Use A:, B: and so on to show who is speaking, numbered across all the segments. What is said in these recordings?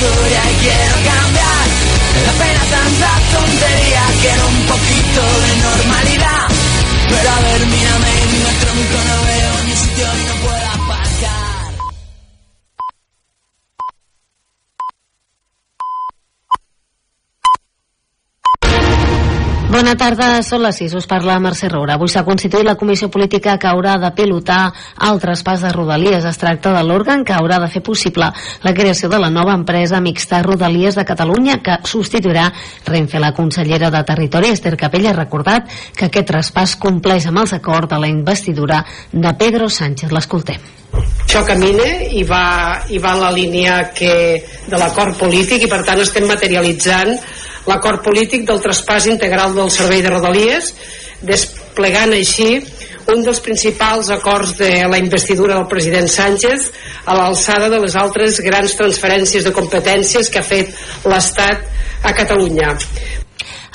A: historia y quiero cambiar. La pena tanta tontería quiero un poquito de normalidad. Pero a ver mírame en mi tronco
B: Bona tarda, són les 6, us parla Mercè Roura. Avui s'ha constituït la comissió política que haurà de pilotar el traspàs de Rodalies. Es tracta de l'òrgan que haurà de fer possible la creació de la nova empresa mixta Rodalies de Catalunya que substituirà Renfe. La consellera de Territori, Esther Capella, ha recordat que aquest traspàs compleix amb els acords de la investidura de Pedro Sánchez. L'escoltem.
C: això camina i va, i va en la línia que, de l'acord polític i per tant estem materialitzant l'acord polític del traspàs integral del servei de Rodalies desplegant així un dels principals acords de la investidura del president Sánchez a l'alçada de les altres grans transferències de competències que ha fet l'Estat a Catalunya.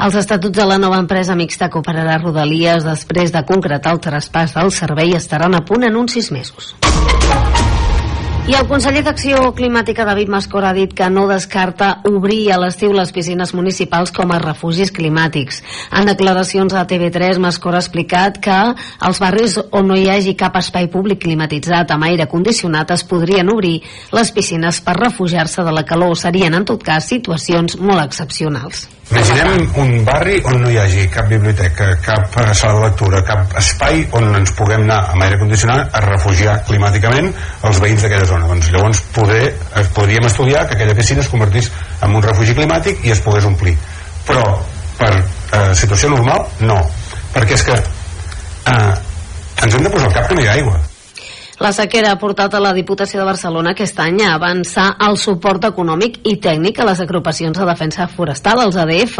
B: Els estatuts de la nova empresa mixta que operarà Rodalies després de concretar el traspàs del servei estaran a punt en uns sis mesos. I el conseller d'Acció Climàtica, David Mascor, ha dit que no descarta obrir a l'estiu les piscines municipals com a refugis climàtics. En declaracions a TV3, Mascor ha explicat que als barris on no hi hagi cap espai públic climatitzat amb aire condicionat es podrien obrir les piscines per refugiar-se de la calor. Serien, en tot cas, situacions molt excepcionals.
D: Imaginem un barri on no hi hagi cap biblioteca, cap sala de lectura, cap espai on ens puguem anar amb aire condicionat a refugiar climàticament els veïns d'aquella zona. Doncs llavors poder, eh, podríem estudiar que aquella piscina es convertís en un refugi climàtic i es pogués omplir. Però per eh, situació normal, no. Perquè és que eh, ens hem de posar al cap que no hi ha aigua.
B: La sequera ha portat a la Diputació de Barcelona aquest any a avançar el suport econòmic i tècnic a les agrupacions de defensa forestal, els ADF,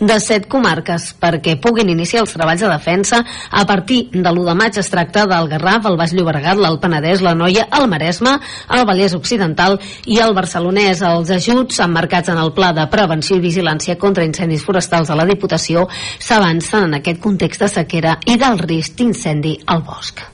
B: de set comarques, perquè puguin iniciar els treballs de defensa a partir de l'1 de maig. Es tracta del Garraf, el Baix Llobregat, l'Alt Penedès, la Noia, el Maresme, el Vallès Occidental i el Barcelonès. Els ajuts emmarcats en el Pla de Prevenció i Vigilància contra incendis forestals de la Diputació s'avancen en aquest context de sequera i del risc d'incendi al bosc.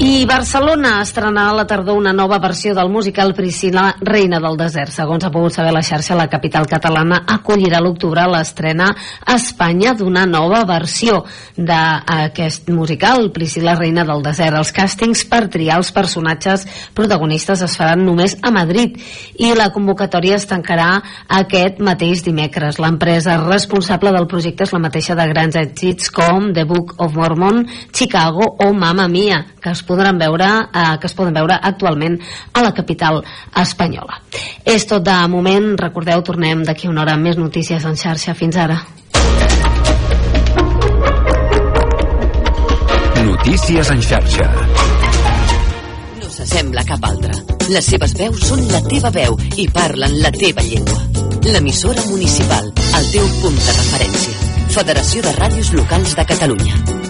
B: I Barcelona estrenarà a la tardor una nova versió del musical Priscila, Reina del Desert. Segons ha pogut saber la xarxa, la capital catalana acollirà l'octubre l'estrena a Espanya d'una nova versió d'aquest musical, Priscila, Reina del Desert. Els càstings per triar els personatges protagonistes es faran només a Madrid i la convocatòria es tancarà aquest mateix dimecres. L'empresa responsable del projecte és la mateixa de grans èxits com The Book of Mormon, Chicago o Mamma Mia, que es podran veure eh, que es poden veure actualment a la capital espanyola. És tot de moment, recordeu, tornem d'aquí una hora amb més notícies en xarxa. Fins ara.
E: Notícies en xarxa.
F: No s'assembla cap altra. Les seves veus són la teva veu i parlen la teva llengua. L'emissora municipal, el teu punt de referència. Federació de Ràdios Locals de Catalunya.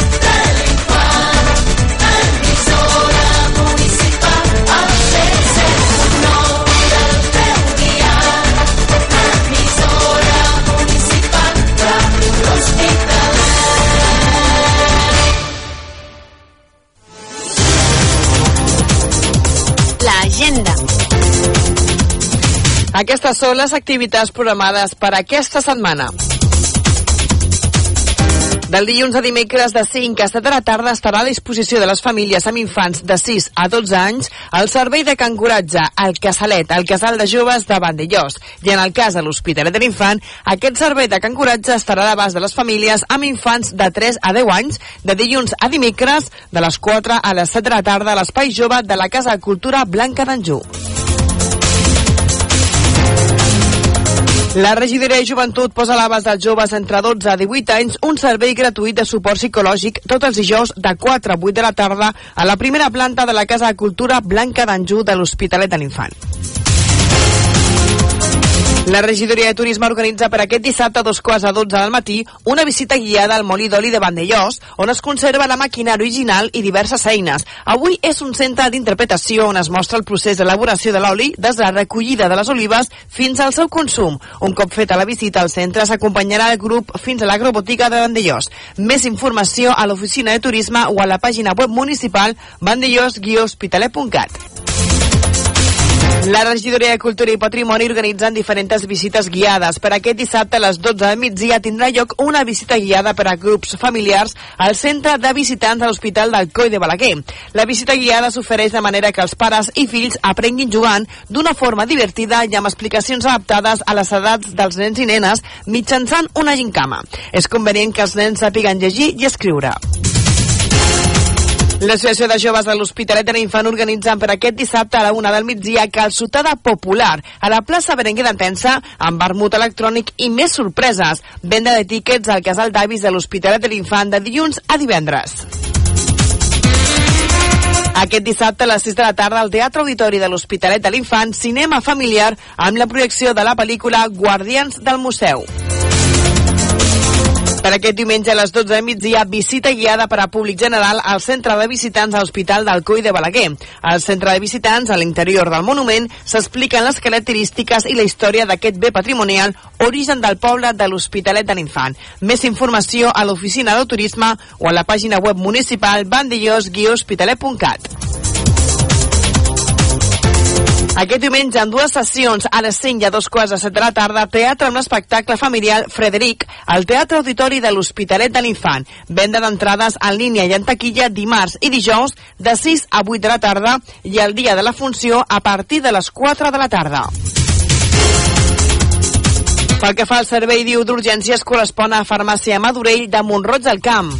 G: Aquestes són les activitats programades per aquesta setmana. Del dilluns a dimecres de 5 a 7 de la tarda estarà a disposició de les famílies amb infants de 6 a 12 anys el servei de cancoratge al Casalet, al Casal de Joves de Vandellós. I en el cas de l'Hospitalet de l'Infant, aquest servei de cancoratge estarà a l'abast de les famílies amb infants de 3 a 10 anys de dilluns a dimecres de les 4 a les 7 de la tarda a l'Espai Jove de la Casa de Cultura Blanca d'Anjou. La regidoria de joventut posa a l'abast dels joves entre 12 a 18 anys un servei gratuït de suport psicològic tots els dijous de 4 a 8 de la tarda a la primera planta de la Casa de Cultura Blanca d'Anjou de l'Hospitalet de l'Infant. La regidoria de turisme organitza per aquest dissabte a dos quarts a 12 del matí una visita guiada al molí d'oli de Vandellós, on es conserva la màquina original i diverses eines. Avui és un centre d'interpretació on es mostra el procés d'elaboració de l'oli des de la recollida de les olives fins al seu consum. Un cop feta la visita al centre s'acompanyarà el grup fins a l'agrobotiga de Vandellós. Més informació a l'oficina de turisme o a la pàgina web municipal vandellós-hospitalet.cat. La regidoria de Cultura i Patrimoni organitzen diferents visites guiades. Per aquest dissabte a les 12 del migdia tindrà lloc una visita guiada per a grups familiars al centre de visitants de l'Hospital del Coi de Balaguer. La visita guiada s'ofereix de manera que els pares i fills aprenguin jugant d'una forma divertida i amb explicacions adaptades a les edats dels nens i nenes mitjançant una gincama. És convenient que els nens sàpiguen llegir i escriure. L'Associació de Joves de l'Hospitalet de l'Infant organitzen per aquest dissabte a la una del migdia calçotada popular a la plaça Berenguer d'Entensa amb vermut electrònic i més sorpreses. Venda de tíquets al casal d'avis de l'Hospitalet de l'Infant de dilluns a divendres. Aquest dissabte a les 6 de la tarda al Teatre Auditori de l'Hospitalet de l'Infant, cinema familiar amb la projecció de la pel·lícula Guardians del Museu. Per aquest diumenge a les 12 de migdia, visita guiada per a públic general al centre de visitants a l'Hospital del Coi de Balaguer. Al centre de visitants, a l'interior del monument, s'expliquen les característiques i la història d'aquest bé patrimonial, origen del poble de l'Hospitalet de l'Infant. Més informació a l'oficina de turisme o a la pàgina web municipal bandellós-hospitalet.cat. Aquest diumenge, en dues sessions, a les 5 i a dos quarts de set de la tarda, teatre amb l'espectacle familiar Frederic, al Teatre Auditori de l'Hospitalet de l'Infant. Venda d'entrades en línia i en taquilla dimarts i dijous de 6 a 8 de la tarda i el dia de la funció a partir de les 4 de la tarda. Pel que fa al servei diu d'urgències correspon a Farmàcia Madurell de Montroig del Camp.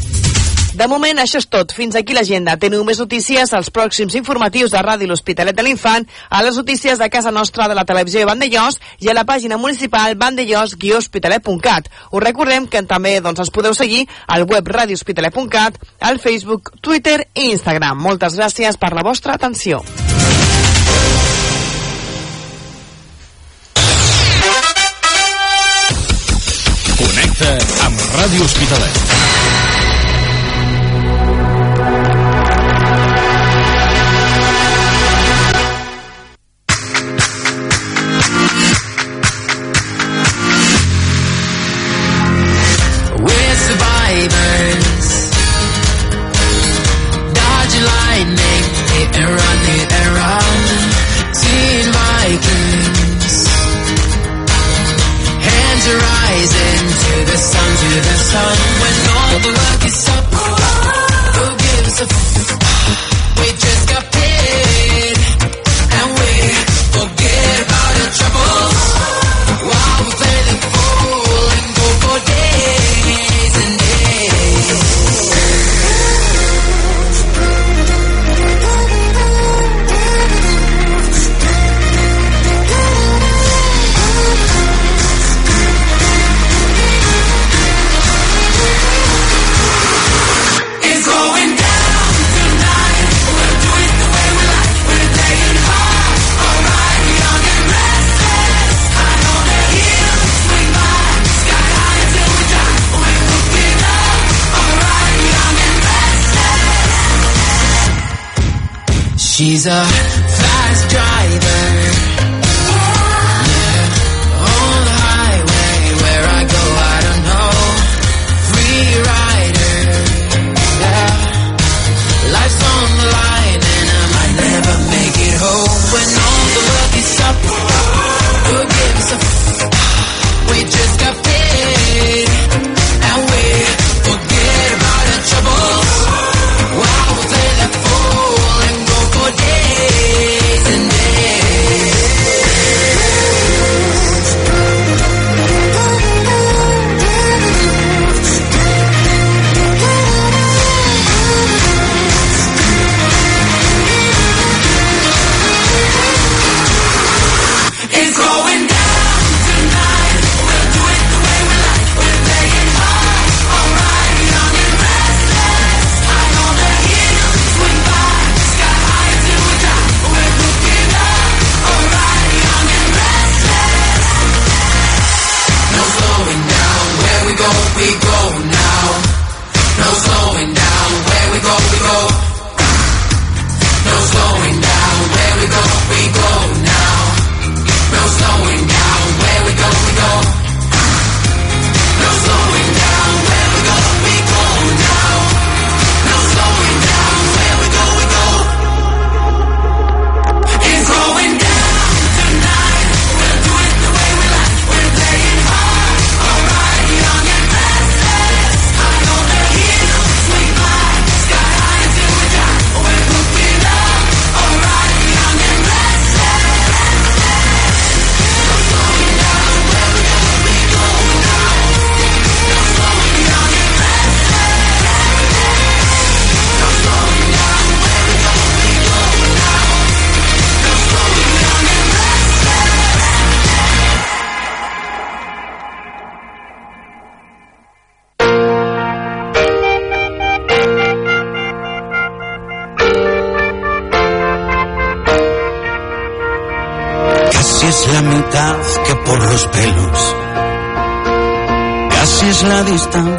G: De moment, això és tot. Fins aquí l'agenda. Teniu més notícies als pròxims informatius de Ràdio L'Hospitalet de l'Infant, a les notícies de casa nostra de la televisió de Vandellós i a la pàgina municipal vandellós-hospitalet.cat. Us recordem que també doncs, ens podeu seguir al web radiohospitalet.cat, al Facebook, Twitter i Instagram. Moltes gràcies per la vostra atenció.
E: Connecta amb Ràdio Hospitalet.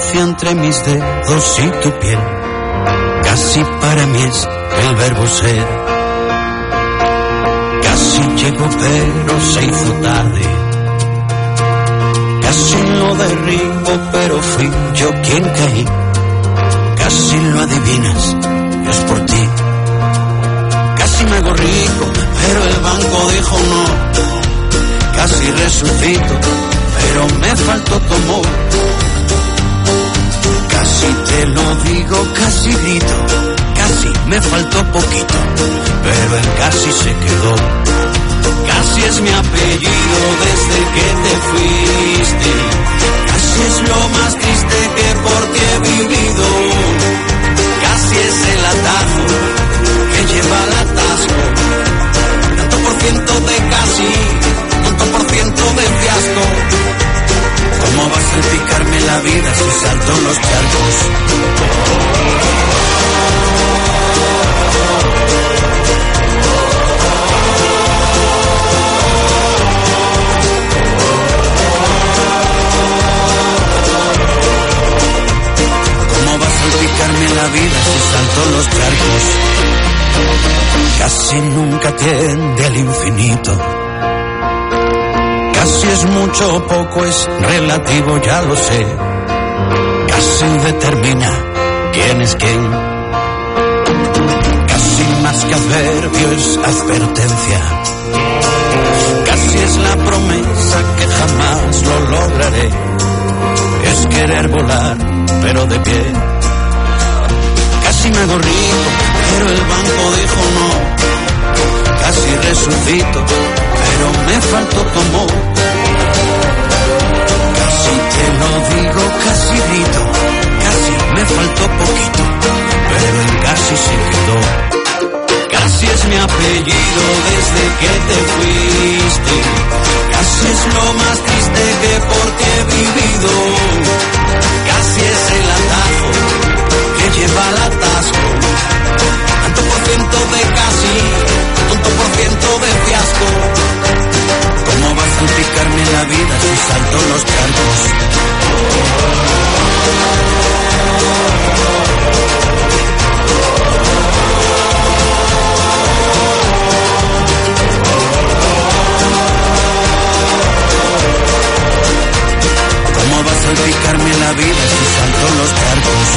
H: Distancia entre mis dedos y tu piel. Casi para mí es el verbo ser. Casi llegó pero se hizo tarde. Casi lo derribo pero fui yo quien caí. Casi lo adivinas, es por ti. Casi me hago rico, pero el banco dijo no. Casi resucito, pero me faltó tu amor. Casi te lo digo, casi grito, casi me faltó poquito, pero el casi se quedó. Casi es mi apellido desde que te fuiste. Casi es lo más triste que por ti he vivido. Casi es el atajo que lleva al atasco. Tanto por ciento de casi, tanto por ciento de fiasco. ¿Cómo vas a picarme la vida si salto los charcos? ¿Cómo vas a picarme la vida si salto los charcos? Casi nunca tiende al infinito. Casi es mucho o poco, es relativo, ya lo sé. Casi determina quién es quién. Casi más que adverbio es advertencia. Casi es la promesa que jamás lo lograré. Es querer volar, pero de pie. Casi me hago pero el banco dijo no. Casi resucito, me faltó tu. Casi te lo digo, casi grito, casi me faltó poquito, pero el casi se quedó. Casi es mi apellido desde que te fuiste. Casi es lo más triste que por ti he vivido. Casi es el atajo lleva al atasco. Tanto por ciento de casi, tanto por ciento de fiasco. ¿Cómo vas a picarme la vida si salto los charcos? ¿Cómo vas a picarme la vida si salto los charcos?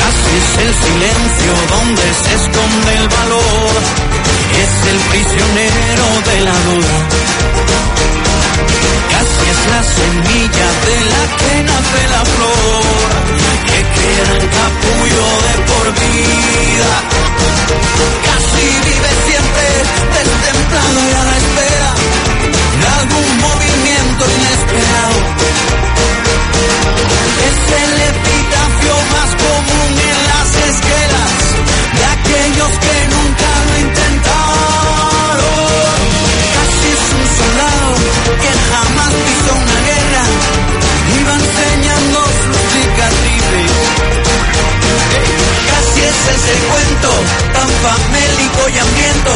H: Casi es el silencio donde se esconde el valor. Es el prisionero de la duda. Casi es la semilla de la que nace la flor. Que queda en capullo de por vida. Casi vive siempre destemplado y a la espera de algún movimiento inesperado. Es el epitafio más común en las esquelas de aquellos que nunca lo intentaron. Casi es un soldado que jamás pisó una guerra va enseñando sus cicatrices. Casi es ese cuento tan famélico y hambriento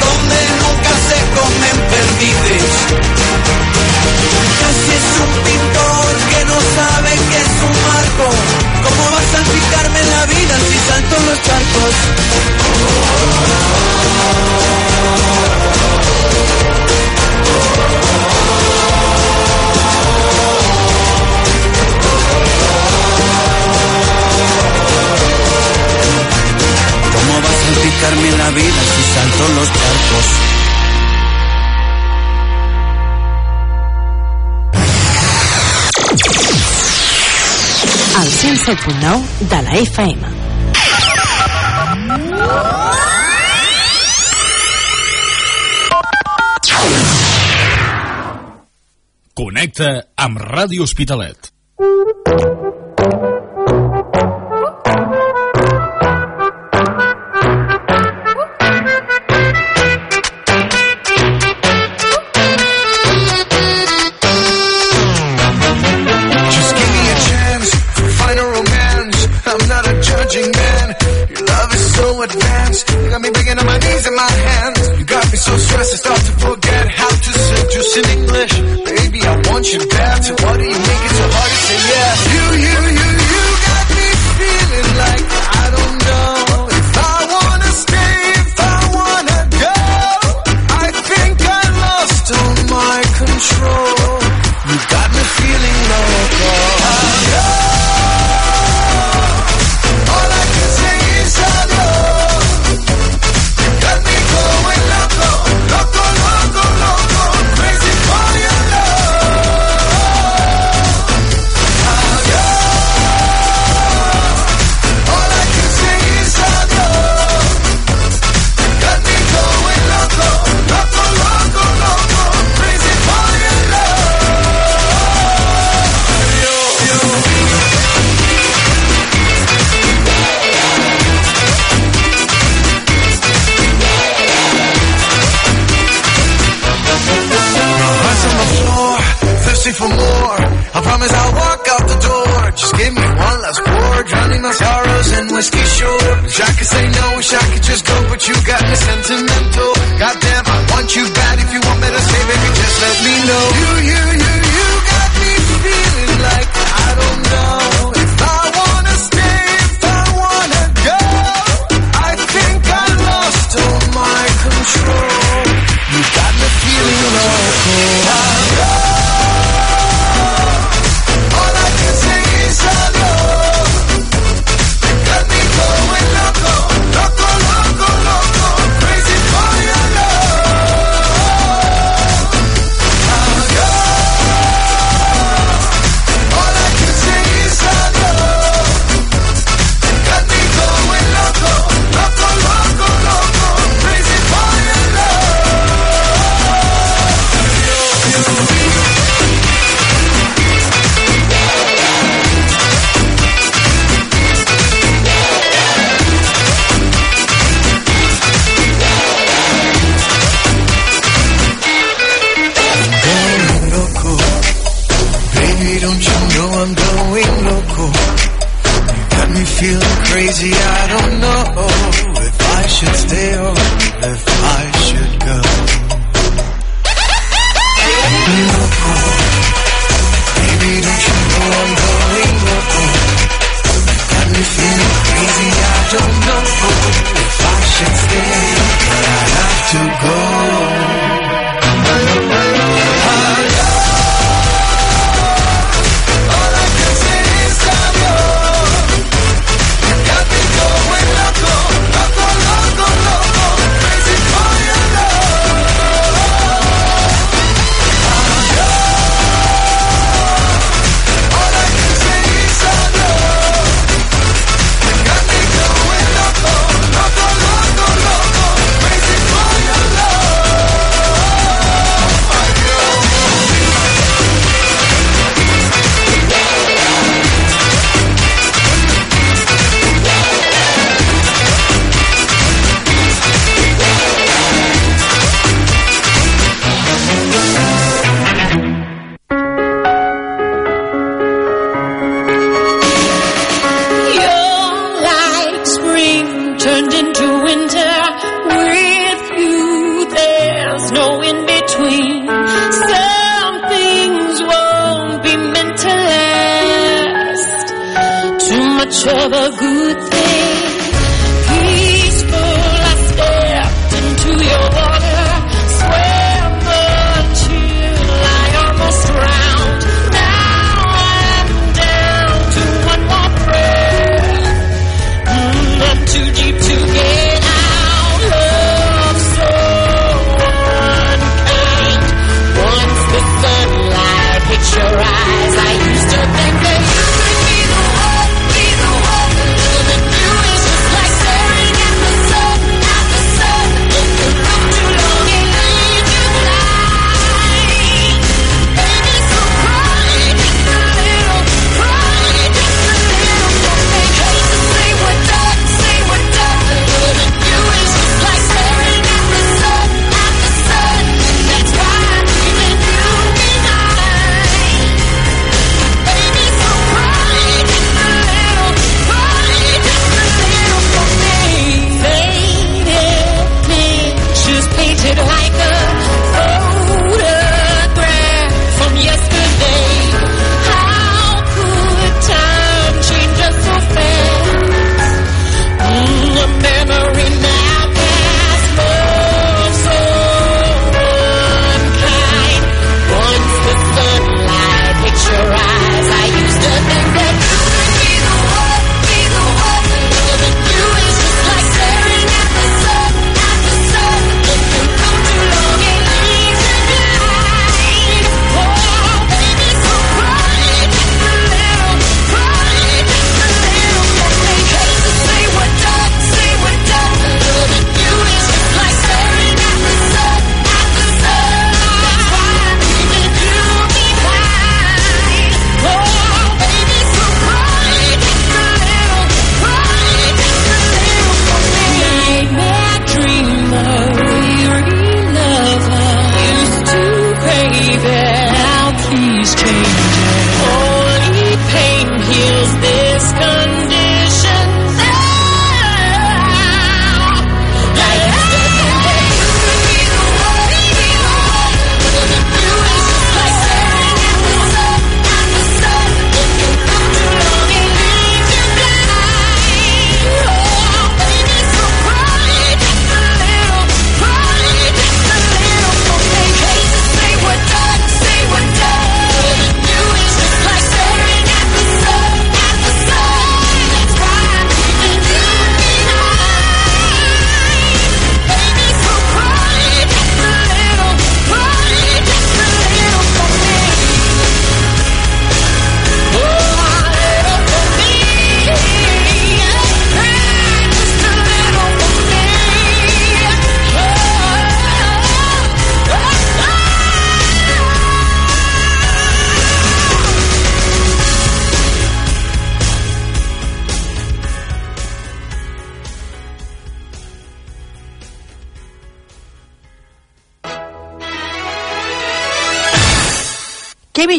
H: donde nunca se comen. Casi es un pintor que no sabe que es un marco. ¿Cómo vas a salpicarme la vida si salto los charcos? ¿Cómo vas a salpicarme la vida si salto los charcos?
I: 107.9 de la FM.
E: Connecta amb Ràdio Hospitalet.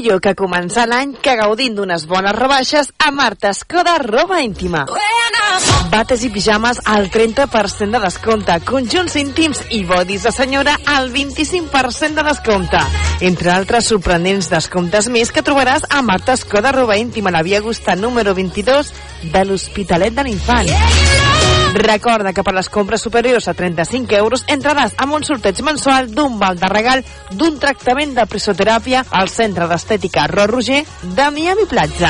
G: Millor que començar l'any que gaudint d'unes bones rebaixes a Marta Escoda Roba Íntima. Bates i pijames al 30% de descompte, conjunts íntims i bodis de senyora al 25% de descompte. Entre altres sorprenents descomptes més que trobaràs a Marta Escoda Roba Íntima, a la via Augusta número 22 de l'Hospitalet de l'Infant. Recorda que per les compres superiors a 35 euros entraràs amb un sorteig mensual d'un val de regal d'un tractament de presoteràpia al Centre d'Estètica Ro Roger de Miami Platja.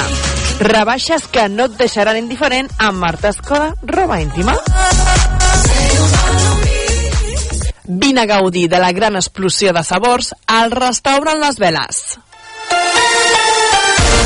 G: Rebaixes que no et deixaran indiferent amb Marta Escoda, roba íntima. Vine a gaudir de la gran explosió de sabors al restaurant Les Veles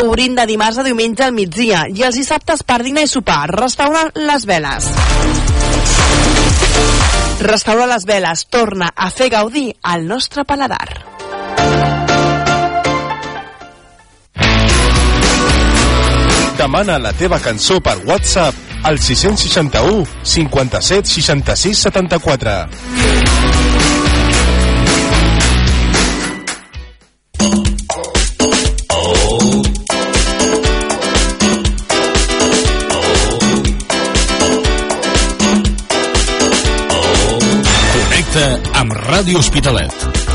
G: Obrint de dimarts a diumenge al migdia i els dissabtes per dinar i sopar. Restaurant Les Veles. Restaurant Les Veles torna a fer gaudir al nostre paladar.
J: Demana la teva cançó per WhatsApp al 661 57 66 74.
K: Amb Ràdio Hospitalet.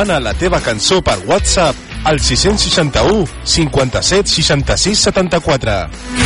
L: Demana la teva cançó per WhatsApp al 661 57 66 74.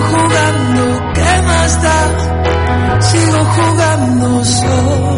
A: Jugando, ¿qué más da? Sigo jugando solo.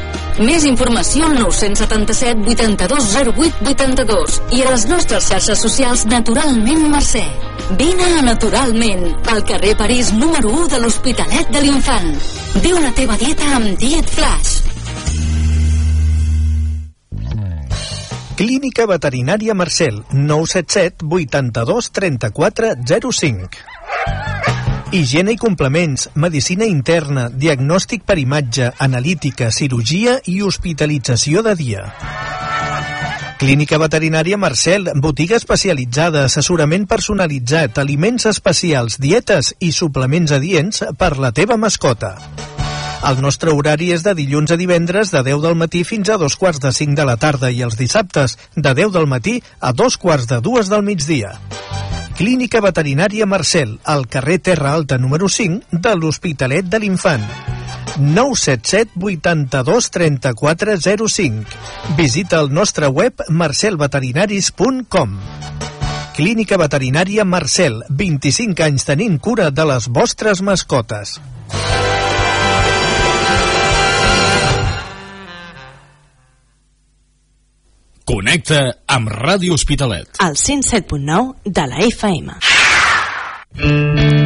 M: Més informació al 977 82 08 82 i a les nostres xarxes socials Naturalment Mercè. Vine a Naturalment, al carrer París número 1 de l'Hospitalet de l'Infant. Viu la teva dieta amb Diet Flash.
N: Clínica Veterinària Marcel, 977 82 34 05. Higiene i complements, medicina interna, diagnòstic per imatge, analítica, cirurgia i hospitalització de dia. Clínica Veterinària Marcel, botiga especialitzada, assessorament personalitzat, aliments especials, dietes i suplements adients per la teva mascota. El nostre horari és de dilluns a divendres de 10 del matí fins a dos quarts de 5 de la tarda i els dissabtes de 10 del matí a dos quarts de dues del migdia. Clínica Veterinària Marcel, al carrer Terra Alta número 5 de l'Hospitalet de l'Infant. 977 82 34 05. Visita el nostre web marcelveterinaris.com. Clínica Veterinària Marcel, 25 anys tenint cura de les vostres mascotes.
E: Connecta amb Ràdio Hospitalet.
O: al 107.9 de la FM.
P: Thank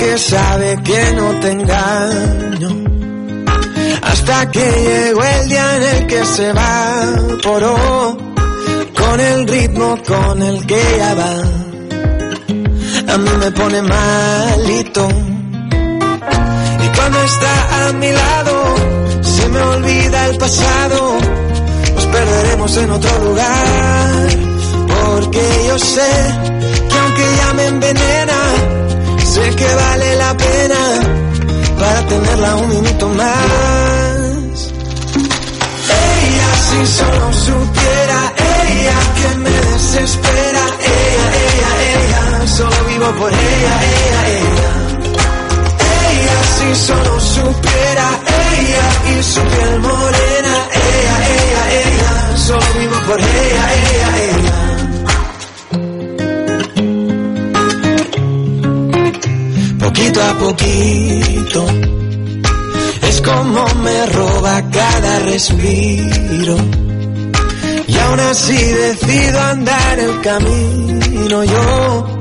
P: que
Q: sabe que no te engaño. Hasta que llegó el día en el que se evaporó con el ritmo con el que ella va. A mí me pone malito. Y cuando está a mi lado, se me olvida el pasado. Nos perderemos en otro lugar. Porque yo sé que aunque ella me envenena, Sé que vale la pena para tenerla un minuto más. Ella si solo supiera, ella que me desespera, ella, ella, ella, solo vivo por ella, ella, ella. Ella si solo supiera, ella y su piel morena, ella, ella, ella, solo vivo por ella, ella. poquito a poquito. Es como me roba cada respiro. Y aún así decido andar el camino yo,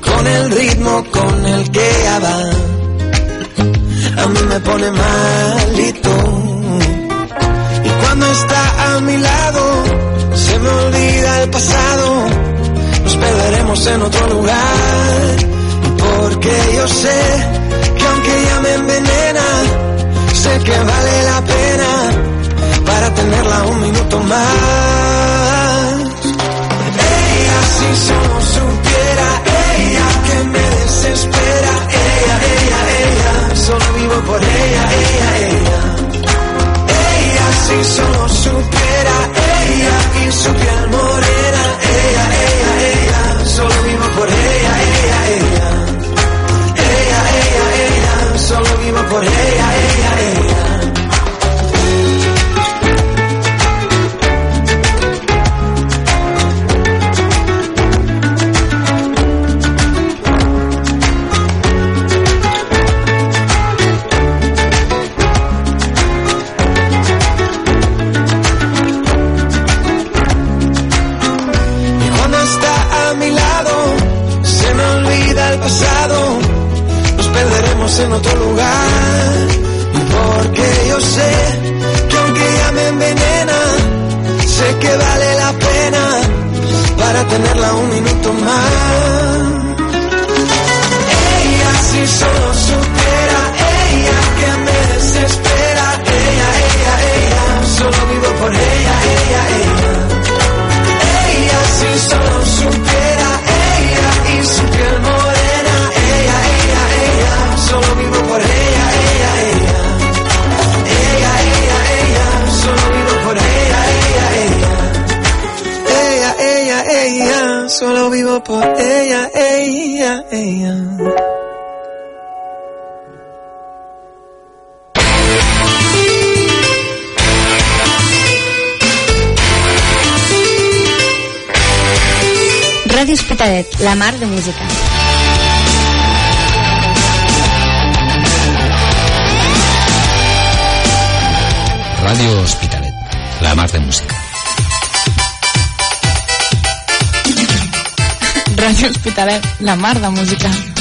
Q: con el ritmo con el que va. A mí me pone malito. Y cuando está a mi lado, se me olvida el pasado. Nos perderemos en otro lugar porque yo sé que aunque ya me envenené,
R: Ràdio Hospitalet, la mar de música.
S: Ràdio Hospitalet, la mar de música.
T: Ràdio Hospitalet, la mar de música.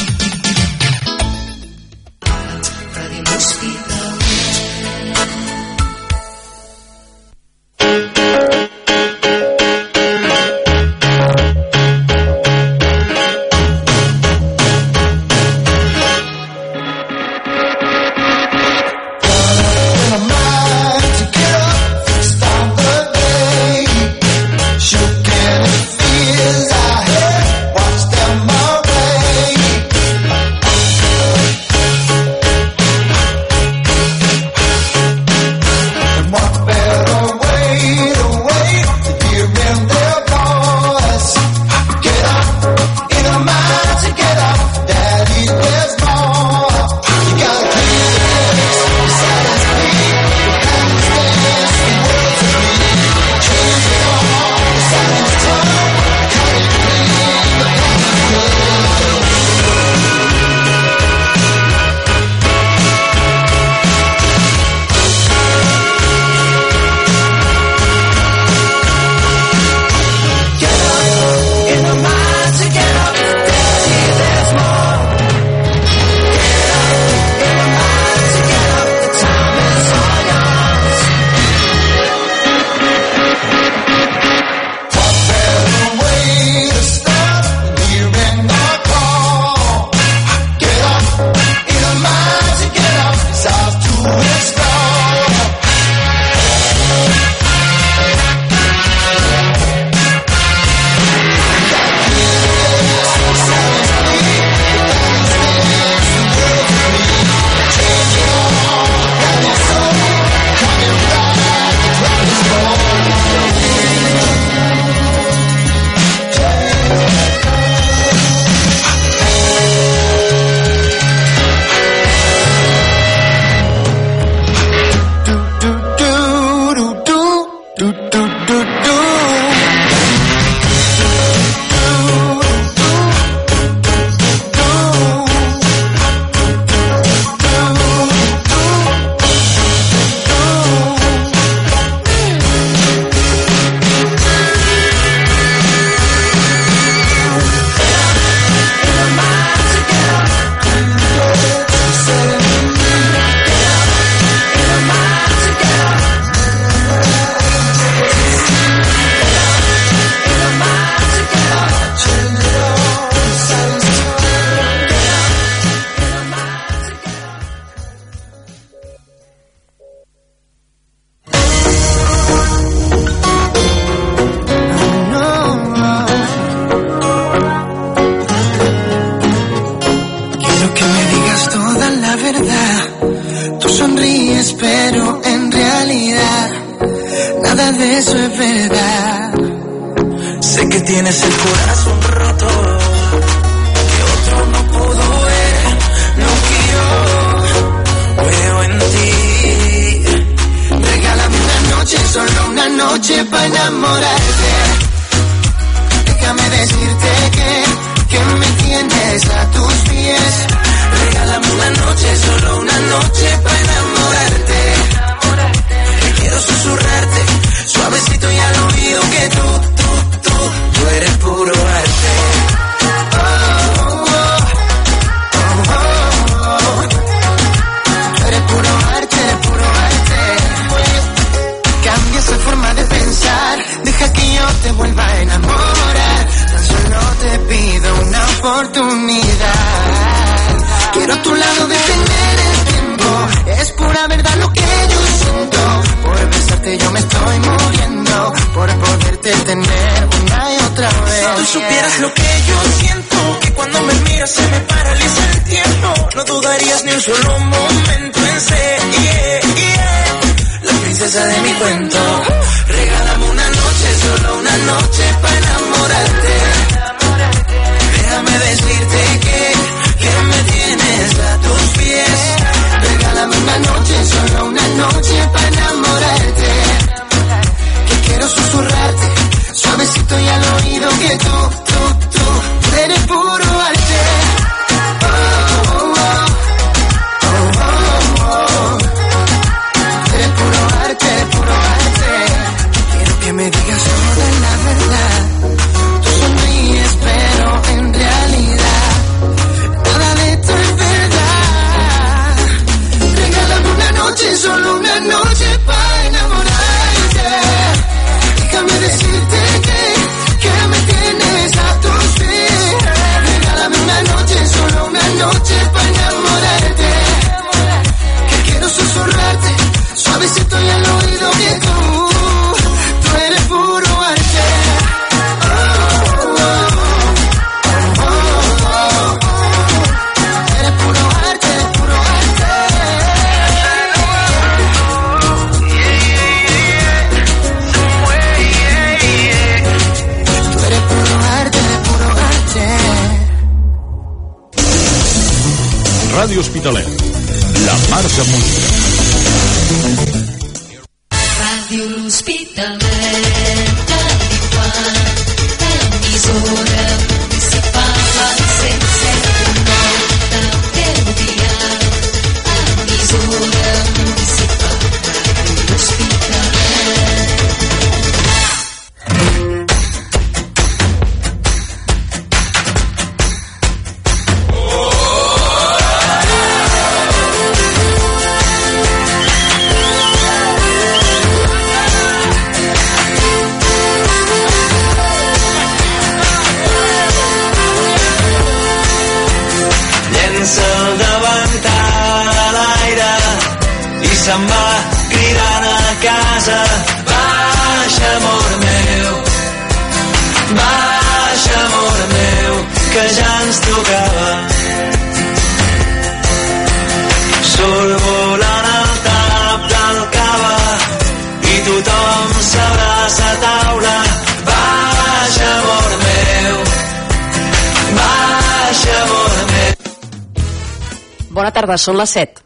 U: Tarda, són les 7.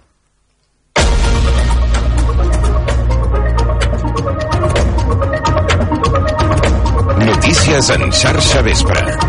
V: Notícies en xarxa vespre